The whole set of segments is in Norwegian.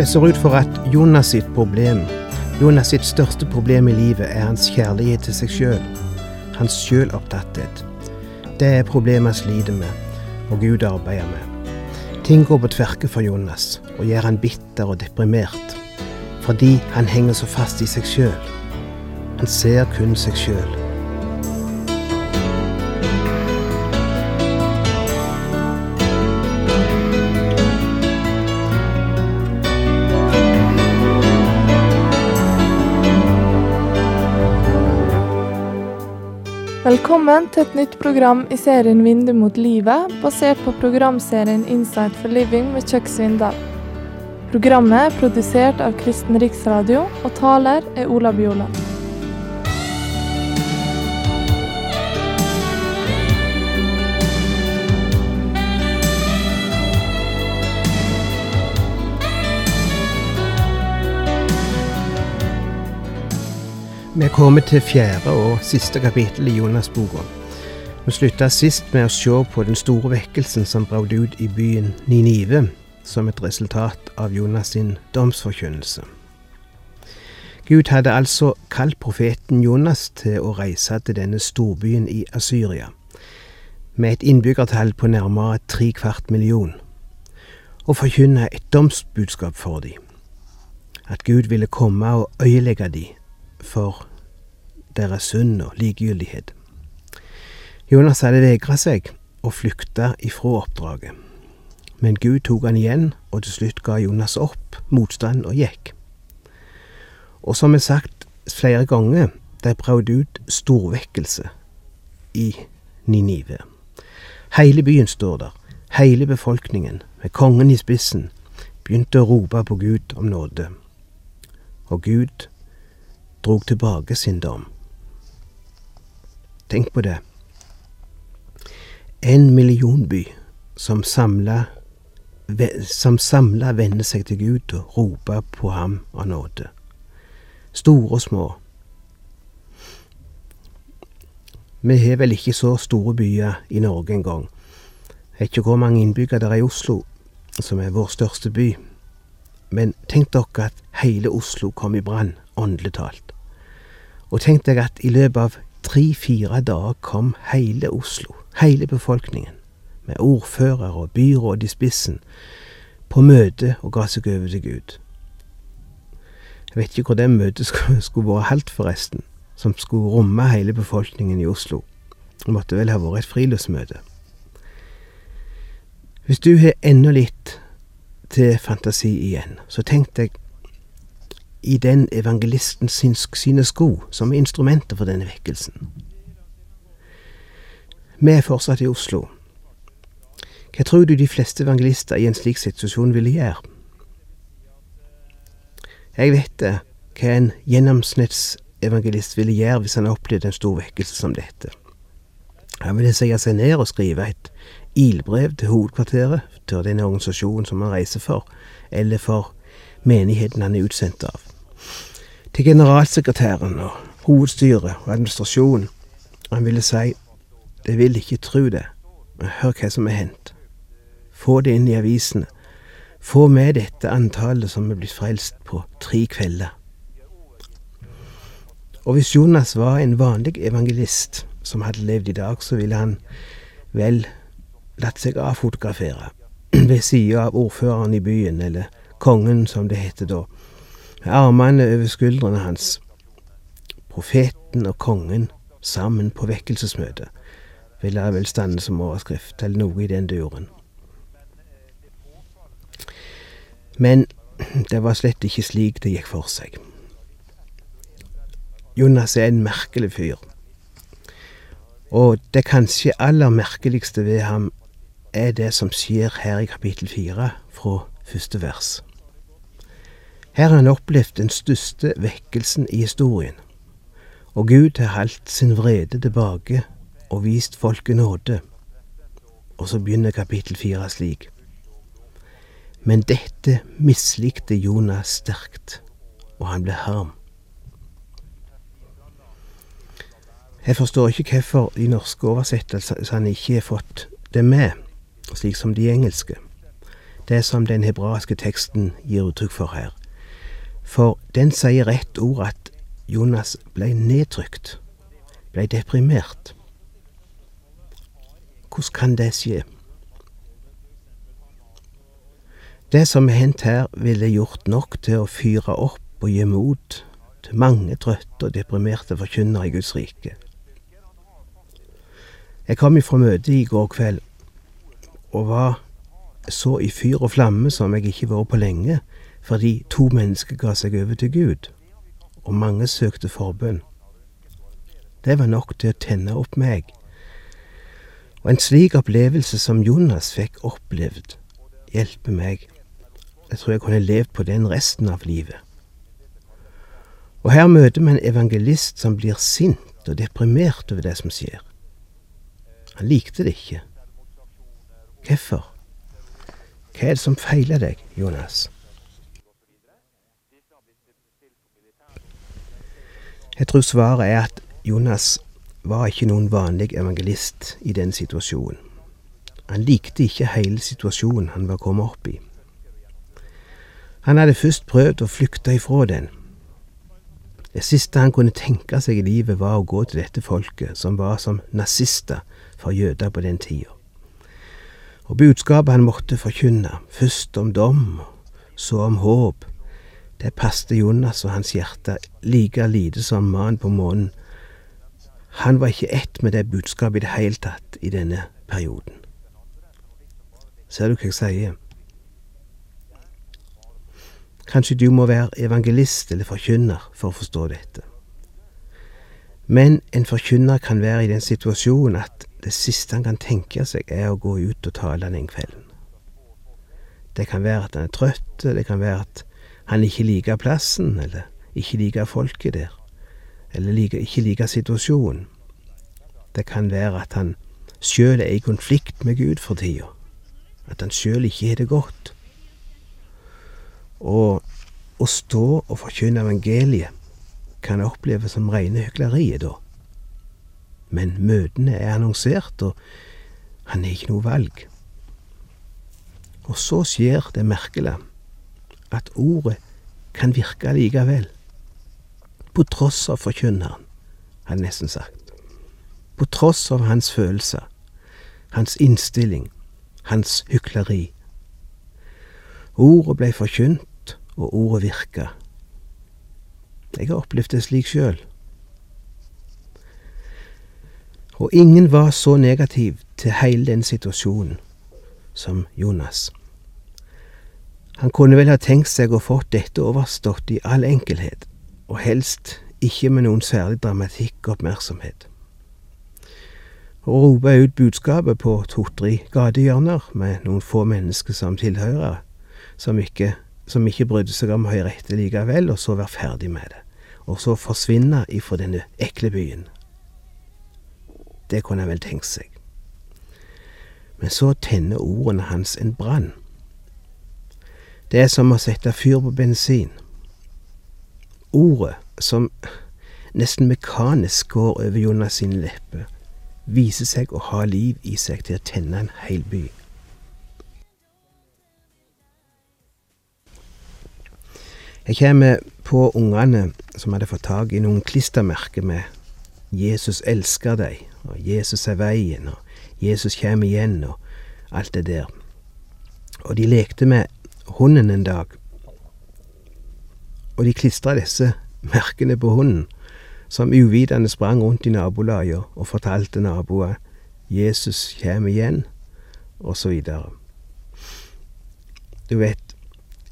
Det ser ut for at Jonas sitt problem, Jonas sitt største problem i livet, er hans kjærlighet til seg sjøl. Hans sjølopptatthet. Det er problemet han sliter med, og Gud arbeider med. Ting går på tverke for Jonas og gjør han bitter og deprimert. Fordi han henger så fast i seg sjøl. Han ser kun seg sjøl. Velkommen til et nytt program i serien Vindu mot livet, basert på programserien Insight for living med Chuck Svindal. Programmet er produsert av Kristen Riksradio, og taler er Ola Bjoland. Vi er kommet til fjerde og siste kapittel i Jonas-boka. Vi slutta sist med å se på den store vekkelsen som brøt ut i byen Ninive som et resultat av Jonas sin domsforkynnelse. Gud hadde altså kalt profeten Jonas til å reise til denne storbyen i Asyria, med et innbyggertall på nærmere tre kvart million, og forkynne et domsbudskap for dem. At Gud ville komme og øyelegge dem for deres synd og likegyldighet. Jonas hadde vegra seg og flykta ifra oppdraget. Men Gud tok han igjen, og til slutt ga Jonas opp motstand og gikk. Og som er sagt flere ganger, det prøvde ut storvekkelse i Ninive. Hele byen står der, hele befolkningen, med kongen i spissen, begynte å rope på Gud om nåde. Og Gud drog tilbake sin dom. Tenk på det. En millionby som samla som samla vender seg til Gud og roper på ham av nåde. Store og små. Vi har vel ikke så store byer i Norge engang. Jeg vet ikke hvor mange innbyggere det er i Oslo, som er vår største by. Men tenk dere at hele Oslo kom i brann, åndelig talt. Og tenk deg at i løpet av tre-fire dager kom hele Oslo, hele befolkningen, med ordfører og byråd i spissen, på møte og ga seg over til Gud. Jeg vet ikke hvor det møtet skulle, vært holdt, forresten, som skulle romme hele befolkningen i Oslo. Det måtte vel ha vært et friluftsmøte. Hvis du har enda litt til fantasi igjen, så tenk deg i den evangelisten sine sko som er instrumenter for denne vekkelsen. Vi er fortsatt i Oslo. Hva tror du de fleste evangelister i en slik situasjon ville gjøre? Jeg vet det, hva en gjennomsnittsevangelist ville gjøre hvis han opplevde en stor vekkelse som dette. Han ville sette seg ned og skrive et ilbrev til hovedkvarteret, til den organisasjonen som han reiser for, eller for menigheten han er utsendt av til generalsekretæren og hovedstyret og administrasjonen. Han ville si, de vil ikke tru det, men hør hva som er hendt. Få det inn i avisene. Få med dette antallet som er blitt frelst på tre kvelder. Og hvis Jonas var en vanlig evangelist som hadde levd i dag, så ville han vel latt seg avfotografere ved sida av ordføreren i byen, eller kongen som det heter da med armene over skuldrene hans. Profeten og kongen sammen på vekkelsesmøtet, ville det vel stande som overskrift, eller noe i den duren. Men det var slett ikke slik det gikk for seg. Jonas er en merkelig fyr, og det kanskje aller merkeligste ved ham er det som skjer her i kapittel fire, fra første vers. Her har han opplevd den største vekkelsen i historien, og Gud har holdt sin vrede tilbake og vist folket nåde. Og så begynner kapittel fire slik. Men dette mislikte Jonas sterkt, og han ble harm. Jeg forstår ikke hvorfor de norske oversettelsene ikke har fått det med, slik som de engelske. det som den hebraiske teksten gir uttrykk for her. For den sier rett ord at Jonas blei nedtrykt, blei deprimert. Hvordan kan det skje? Det som er hendt her, ville gjort nok til å fyre opp og gi mot til mange trøtte og deprimerte forkynnere i Guds rike. Jeg kom ifra møtet i går kveld og var så i fyr og flamme som jeg ikke var på lenge, fordi to mennesker ga seg over til Gud, og mange søkte forbønn. Det var nok til å tenne opp meg. Og en slik opplevelse som Jonas fikk opplevd, hjelper meg. Jeg tror jeg kunne levd på den resten av livet. Og her møter vi en evangelist som blir sint og deprimert over det som skjer. Han likte det ikke. Hvorfor? Hva er det som feiler deg, Jonas? Jeg tror svaret er at Jonas var ikke noen vanlig evangelist i den situasjonen. Han likte ikke hele situasjonen han var kommet opp i. Han hadde først prøvd å flykte ifra den. Det siste han kunne tenke seg i livet, var å gå til dette folket, som var som nazister for jøder på den tida. Og budskapet han måtte forkynne, først om dom, så om håp, det passte Jonas og hans hjerte like lite som mannen på månen. Han var ikke ett med det budskapet i det hele tatt i denne perioden. Ser du hva jeg sier? Kanskje du må være evangelist eller forkynner for å forstå dette. Men en forkynner kan være i den situasjonen at det siste han kan tenke seg, er å gå ut og tale den kvelden. Det kan være at han er trøtt, det kan være at han ikke liker plassen, eller ikke liker folket der, eller liker, ikke liker situasjonen. Det kan være at han sjøl er i konflikt med Gud for tida, at han sjøl ikke har det godt. Og å stå og forkynne evangeliet kan oppleves som rene hykleriet da. Men møtene er annonsert, og han har ikke noe valg. Og så skjer det merkelige at ordet kan virke likevel. På tross av forkynneren, har jeg nesten sagt. På tross av hans følelser, hans innstilling, hans hykleri. Ordet blei forkynt, og ordet virka. Jeg har opplevd det slik sjøl. Og ingen var så negativ til hele den situasjonen som Jonas. Han kunne vel ha tenkt seg å fått dette overstått i all enkelhet, og helst ikke med noen særlig dramatikk og oppmerksomhet. Å rope ut budskapet på to-tre gatehjørner med noen få mennesker som tilhører, som ikke som ikke brydde seg om å høre etter likevel, og så være ferdig med det. Og så forsvinne ifra denne ekle byen. Det kunne han vel tenkt seg. Men så tenner ordene hans en brann. Det er som å sette fyr på bensin. Ordet, som nesten mekanisk går over Jonas sine lepper, viser seg å ha liv i seg til å tenne en hel by. Jeg kommer på ungene som hadde fått tak i noen klistremerker med 'Jesus elsker deg', og 'Jesus er veien', og 'Jesus kommer igjen', og alt det der. Og de lekte med hunden en dag, og de klistra disse merkene på hunden, som uvitende sprang rundt i nabolaget og fortalte naboer 'Jesus kommer igjen', videre. Du vet,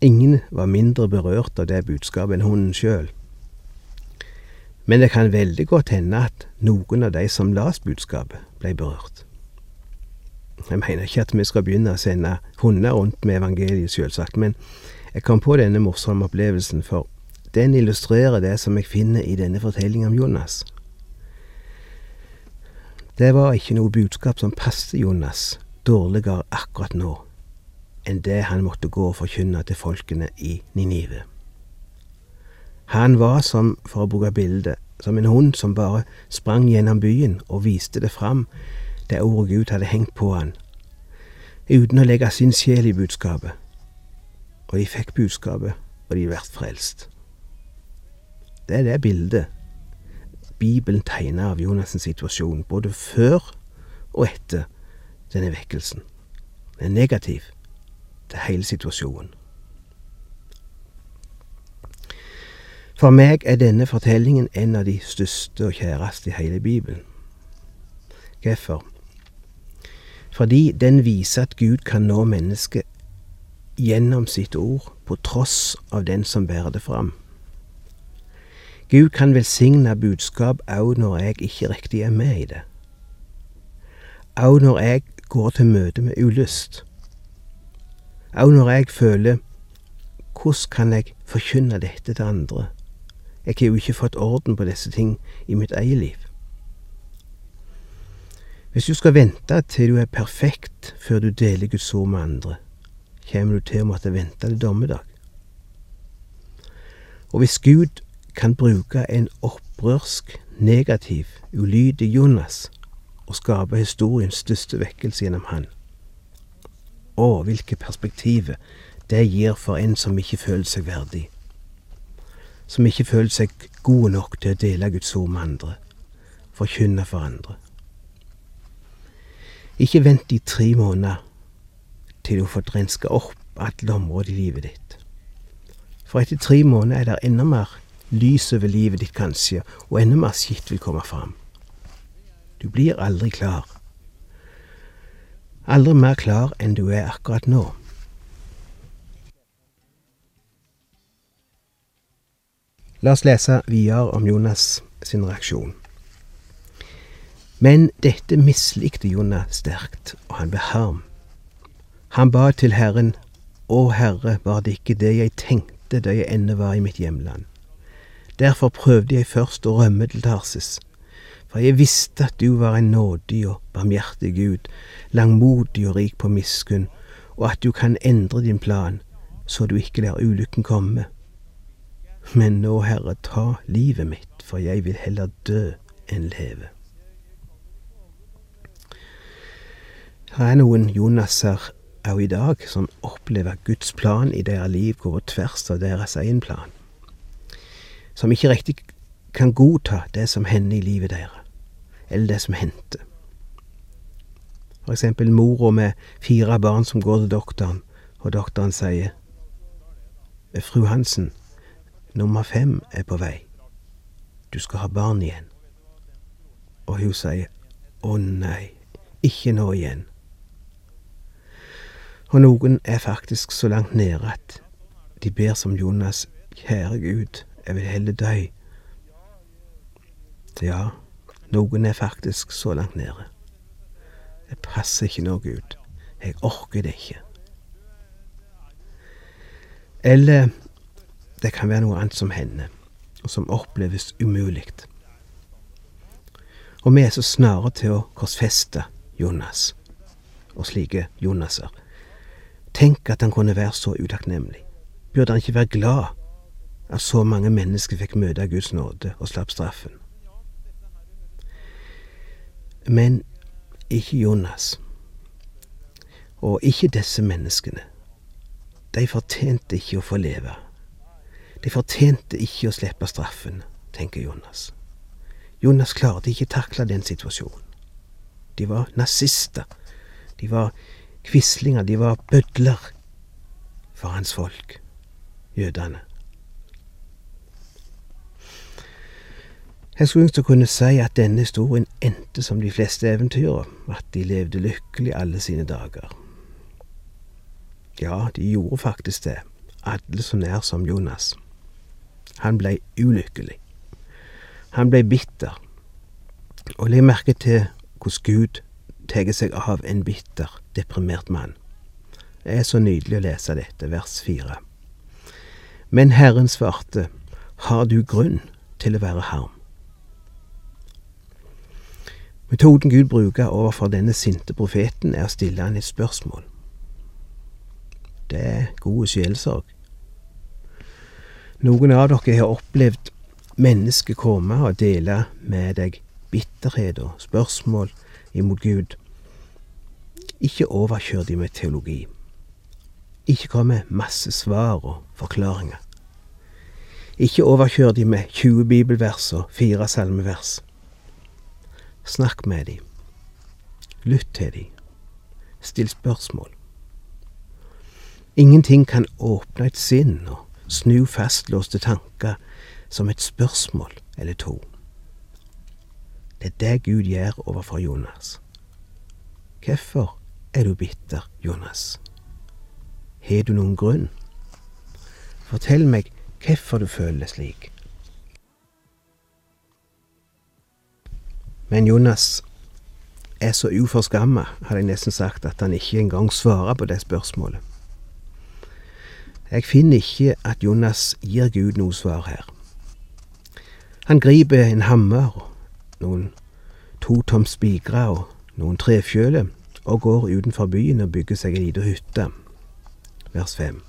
Ingen var mindre berørt av det budskapet enn hunden sjøl. Men det kan veldig godt hende at noen av de som las budskapet, ble berørt. Jeg mener ikke at vi skal begynne å sende hunder rundt med evangeliet, selvsagt, men jeg kom på denne morsomme opplevelsen, for den illustrerer det som jeg finner i denne fortellingen om Jonas. Det var ikke noe budskap som passet Jonas dårligere akkurat nå enn det han måtte gå og forkynne til folkene i Ninive. Han var som, for å bruke bildet, som en hund som bare sprang gjennom byen og viste det fram, det ordet Gud hadde hengt på han, uten å legge sin sjel i budskapet, og de fikk budskapet, og de ble frelst. Det er det bildet Bibelen tegner av Jonassens situasjon, både før og etter denne vekkelsen. Den er negativ til hele situasjonen. For meg er denne fortellingen en av de største og kjæreste i hele Bibelen. Hvorfor? Fordi den viser at Gud kan nå mennesket gjennom sitt ord, på tross av den som bærer det fram. Gud kan velsigne budskap òg når jeg ikke riktig er med i det. Òg når jeg går til møte med ulyst. Òg når jeg føler hvordan kan jeg forkynne dette til andre? Jeg har jo ikke fått orden på disse ting i mitt eget liv. Hvis du skal vente til du er perfekt før du deler Guds ord med andre, kommer du til å måtte vente til dommedag. Og hvis Gud kan bruke en opprørsk, negativ, ulydig Jonas og skape historiens største vekkelse gjennom han. Å, hvilke perspektiver det gir for en som ikke føler seg verdig. Som ikke føler seg god nok til å dele Guds ord med andre, forkynne for andre. Ikke vent i tre måneder til du har fått renska opp alle områder i livet ditt. For etter tre måneder er det enda mer lys over livet ditt kanskje, og enda mer skitt vil komme fram. Du blir aldri klar. Aldri mer klar enn du er akkurat nå. La oss lese videre om Jonas sin reaksjon. Men dette mislikte Jonah sterkt, og han ble harm. Han ba til Herren, Å Herre, var det ikke det jeg tenkte da jeg ennå var i mitt hjemland? Derfor prøvde jeg først å rømme til Tarsis, for jeg visste at du var en nådig og barmhjertig Gud, langmodig og rik på miskunn, og at du kan endre din plan, så du ikke lar ulykken komme. Men nå, Herre, ta livet mitt, for jeg vil heller dø enn leve. Her er noen Jonaser òg i dag som opplever Guds plan i deres liv går tvers av deres egen plan som ikke riktig kan godta det som hender i livet deres, eller det som hendte. For eksempel mora med fire barn som går til doktoren, og doktoren sier Fru Hansen, nummer fem er på vei. Du skal ha barn igjen. Og hun sier å nei, ikke nå igjen. Og noen er faktisk så langt nede at de ber som Jonas, kjære Gud, jeg vil heller dø. Ja, noen er faktisk så langt nede. Det passer ikke nå, Gud. Jeg orker det ikke. Eller det kan være noe annet som hender, og som oppleves umulig. Og vi er så snare til å korsfeste Jonas og slike Jonaser. Tenk at han kunne være så utakknemlig. Burde han ikke være glad at så mange mennesker fikk møte Guds nåde og slapp straffen. Men ikke Jonas. Og ikke disse menneskene. De fortjente ikke å få leve. De fortjente ikke å slippe straffen, tenker Jonas. Jonas klarte ikke takle den situasjonen. De var nazister. De var quislinger. De var bødler for hans folk, jødene. Jeg skulle ønske å kunne si at denne historien endte som de fleste eventyrer, at de levde lykkelig alle sine dager. Ja, de gjorde faktisk det, alle så nær som Jonas. Han blei ulykkelig. Han blei bitter. Og legg merke til hvordan Gud tar seg av en bitter, deprimert mann. Det er så nydelig å lese dette, vers fire. Men Herren svarte, har du grunn til å være harm? Metoden Gud bruker overfor denne sinte profeten, er å stille han et spørsmål. Det er god sjelsorg. Noen av dere har opplevd mennesker komme og dele med deg bitterhet og spørsmål imot Gud. Ikke overkjør de med teologi. Ikke kom med masse svar og forklaringer. Ikke overkjør de med 20 bibelvers og fire salmevers. Snakk med de. Lytt til de. Still spørsmål. Ingenting kan åpne et sinn og snu fastlåste tanker som et spørsmål eller to. Det er det Gud gjør overfor Jonas. Hvorfor er du bitter, Jonas? Har du noen grunn? Fortell meg hvorfor du føler det slik. Men Jonas er så uforskamma, hadde jeg nesten sagt, at han ikke engang svarer på det spørsmålet. Jeg finner ikke at Jonas gir Gud noe svar her. Han griper en hammer, noen to tom spigrer og noen trefjøler, og går utenfor byen og bygger seg ei lita hytte. Vers 5.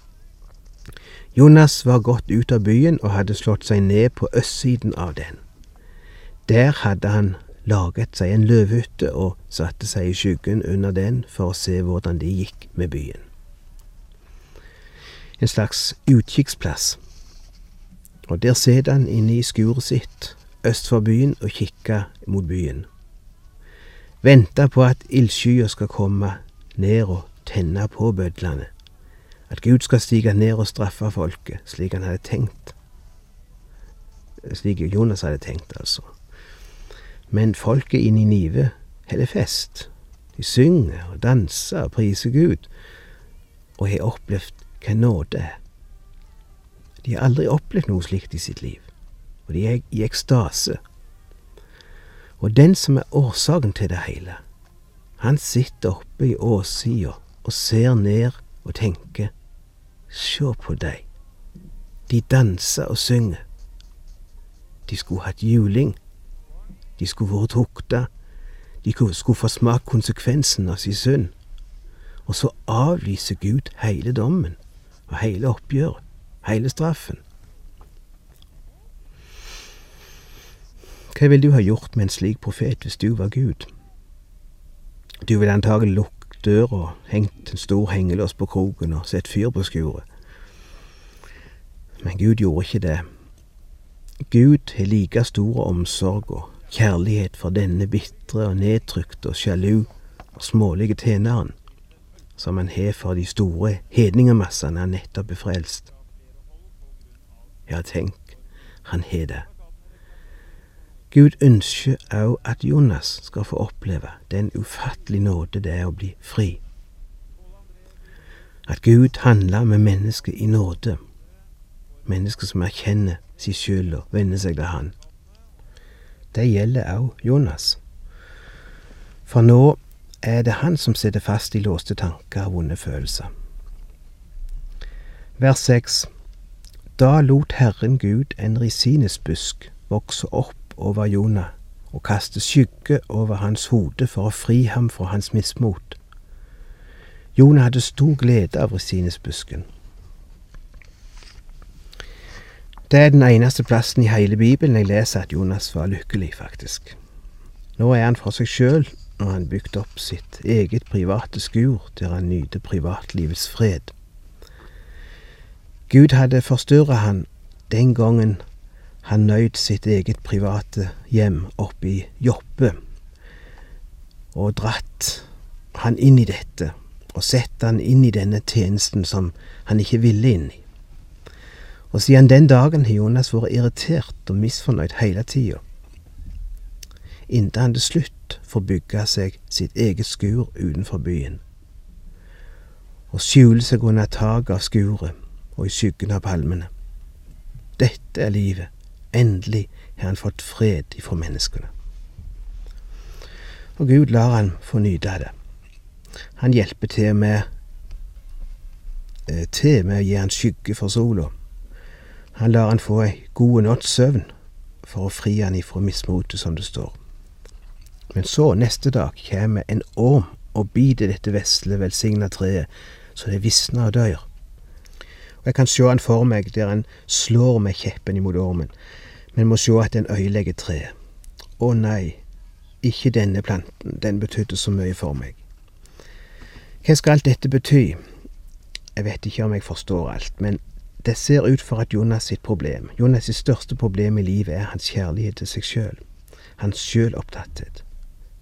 Jonas var gått ut av byen og hadde slått seg ned på østsiden av den. Der hadde han laget seg en løvehytte og satte seg i skyggen under den for å se hvordan det gikk med byen. En slags utkikksplass. Og der sitter han inne i skuret sitt øst for byen og kikka mot byen. Venta på at ildskya skal komme ned og tenne på bødlene. At Gud skal stige ned og straffe folket, slik han hadde tenkt. Slik Jonas hadde tenkt, altså. Men folket i Ninive holder fest. De synger og danser og priser Gud, og har opplevd hva nåde er. De har aldri opplevd noe slikt i sitt liv, og de er i ekstase. Og den som er årsaken til det hele, han sitter oppe i åssida og ser ned og tenker, sjå på dei, de danser og synger. De skulle hatt juling de skulle vært tukta. De skulle få smake konsekvensen av sin synd. Og så avlyser Gud hele dommen og hele oppgjøret, hele straffen. Hva ville du ha gjort med en slik profet hvis du var Gud? Du ville antagelig lukket døra, hengt en stor hengelås på kroken og sett fyr på skuret. Men Gud gjorde ikke det. Gud har like stor omsorg og kjærlighet for denne bitre og nedtrykte og sjalu og smålige tjeneren, som han har for de store hedningemassene han nettopp er frelst. Ja, tenk, han har det. Gud ønsker òg at Jonas skal få oppleve den ufattelige nåde det er å bli fri. At Gud handler med mennesket i nåde, mennesker som erkjenner sin skyld og venner seg til Han det gjelder òg Jonas. For nå er det han som sitter fast i låste tanker og vonde følelser. Vers seks. Da lot Herren Gud en risinesbusk vokse opp over Jonah og kaste skygge over hans hode for å fri ham fra hans mismot. Jonah hadde stor glede av risinesbusken. Det er den eneste plassen i hele Bibelen jeg leser at Jonas var lykkelig, faktisk. Nå er han for seg sjøl når han bygd opp sitt eget private skur der han nyter privatlivets fred. Gud hadde forstyrra han den gangen han nøyd sitt eget private hjem oppe i Joppe, og dratt han inn i dette, og sett han inn i denne tjenesten som han ikke ville inn i. Og siden den dagen har Jonas vært irritert og misfornøyd hele tida, inntil han til slutt får bygge seg sitt eget skur utenfor byen, og skjule seg under taket av skuret og i skyggen av palmene. Dette er livet. Endelig har han fått fred ifra menneskene. Og Gud lar han få nyte av det. Han hjelper til med, eh, til med å gi han skygge for sola han lar han få ei god natts søvn for å fri han ifra mismotet, som det står. Men så, neste dag, kjem en orm og biter dette vesle, velsigna treet, så det visner og dør. Og jeg kan sjå han for meg der han slår med kjeppen imot ormen, men må sjå at den ødelegger treet. Å nei, ikke denne planten, den betydde så mye for meg. Hva skal alt dette bety? Jeg vet ikke om jeg forstår alt, men det ser ut for at Jonas sitt problem, Jonas sitt største problem i livet, er hans kjærlighet til seg sjøl. Hans sjølopptatthet.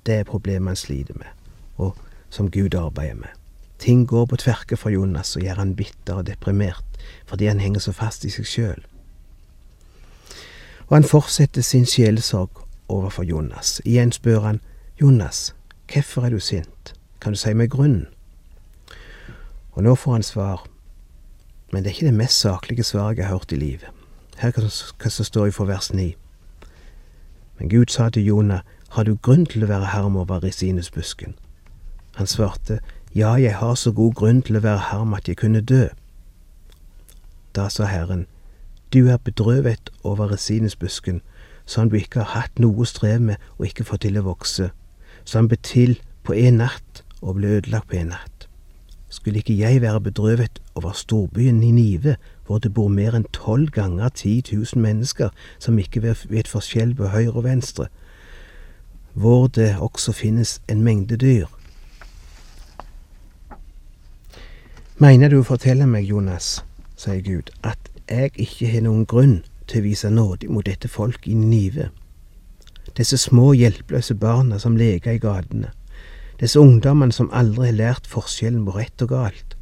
Det er problemet han sliter med, og som Gud arbeider med. Ting går på tverke for Jonas og gjør han bitter og deprimert fordi han henger så fast i seg sjøl. Og han fortsetter sin sjelesorg overfor Jonas. Igjen spør han, Jonas, hvorfor er du sint? Kan du si meg grunnen? Og nå får han svar, men det er ikke det mest saklige svaret jeg har hørt i livet. Her kan det som står i for vers 9. Men Gud sa til Jonah, har du grunn til å være harm over resinusbusken? Han svarte, ja, jeg har så god grunn til å være harm at jeg kunne dø. Da sa Herren, du er bedrøvet over resinusbusken, som du ikke har hatt noe strev med og ikke får til å vokse, som ble til på en natt og ble ødelagt på en natt. Skulle ikke jeg være bedrøvet over storbyen Ninive, hvor det bor mer enn tolv ganger ti tusen mennesker som ikke vet forskjell på høyre og venstre, hvor det også finnes en mengde dyr? Mener du å fortelle meg, Jonas, sier Gud, at jeg ikke har noen grunn til å vise nåde mot dette folk i Nive. Disse små, hjelpeløse barna som leker i gatene. Disse ungdommene som aldri har lært forskjellen på rett og galt.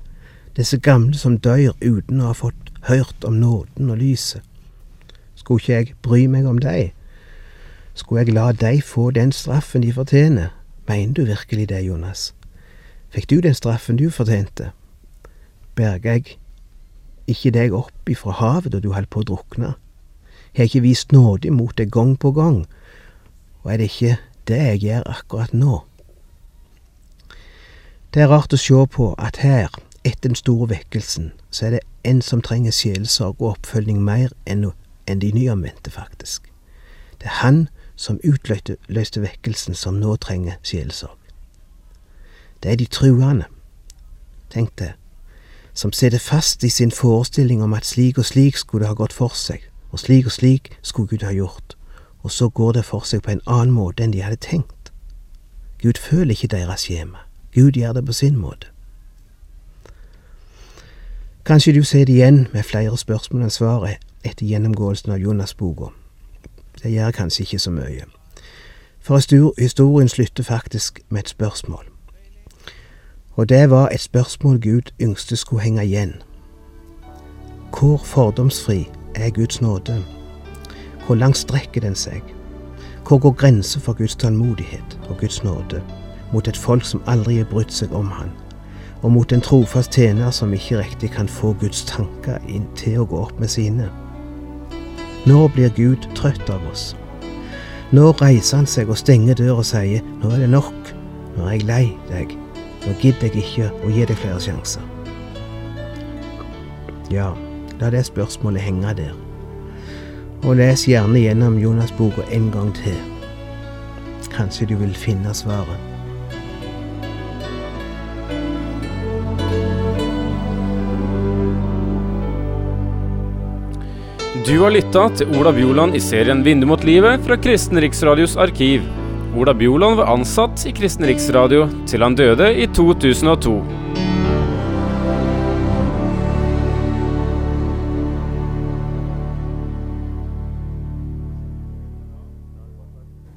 Disse gamle som dør uten å ha fått hørt om nåden og lyset. Skulle ikke jeg bry meg om deg? Skulle jeg la deg få den straffen de fortjener? Mener du virkelig det, Jonas? Fikk du den straffen du fortjente? Berga jeg ikke deg opp ifra havet da du holdt på å drukne? Har jeg ikke vist nåde imot deg gang på gang, og er det ikke det jeg gjør akkurat nå? Det er rart å se på at her, etter den store vekkelsen, så er det en som trenger sjelesorg og oppfølging mer enn de nyomvendte, faktisk. Det er han som utløste vekkelsen, som nå trenger sjelesorg. Det er de truende, tenk det, som sitter fast i sin forestilling om at slik og slik skulle det ha gått for seg, og slik og slik skulle Gud ha gjort, og så går det for seg på en annen måte enn de hadde tenkt. Gud føler ikke deres skjema, Gud gjør det på sin måte. Kanskje du ser det igjen med flere spørsmål enn svaret etter gjennomgåelsen av Jonas-boka. Det gjør kanskje ikke så mye. For historien slutter faktisk med et spørsmål. Og det var et spørsmål Gud yngste skulle henge igjen. Hvor fordomsfri er Guds nåde? Hvor langt strekker den seg? Hvor går grensen for Guds tålmodighet og Guds nåde mot et folk som aldri har brydd seg om Han, og mot en trofast tjener som ikke riktig kan få Guds tanker inn til å gå opp med sine? Når blir Gud trøtt av oss? Når reiser han seg og stenger døra og sier nå er det nok, nå er jeg lei deg, nå gidder jeg ikke å gi deg flere sjanser? Ja, La det spørsmålet henge der. Og les gjerne gjennom Jonas-boka en gang til. Kanskje du vil finne svaret. Du har lytta til Ola Bjoland i serien 'Vindu mot livet' fra Kristen Riksradios arkiv. Ola Bjoland var ansatt i Kristen Riksradio til han døde i 2002.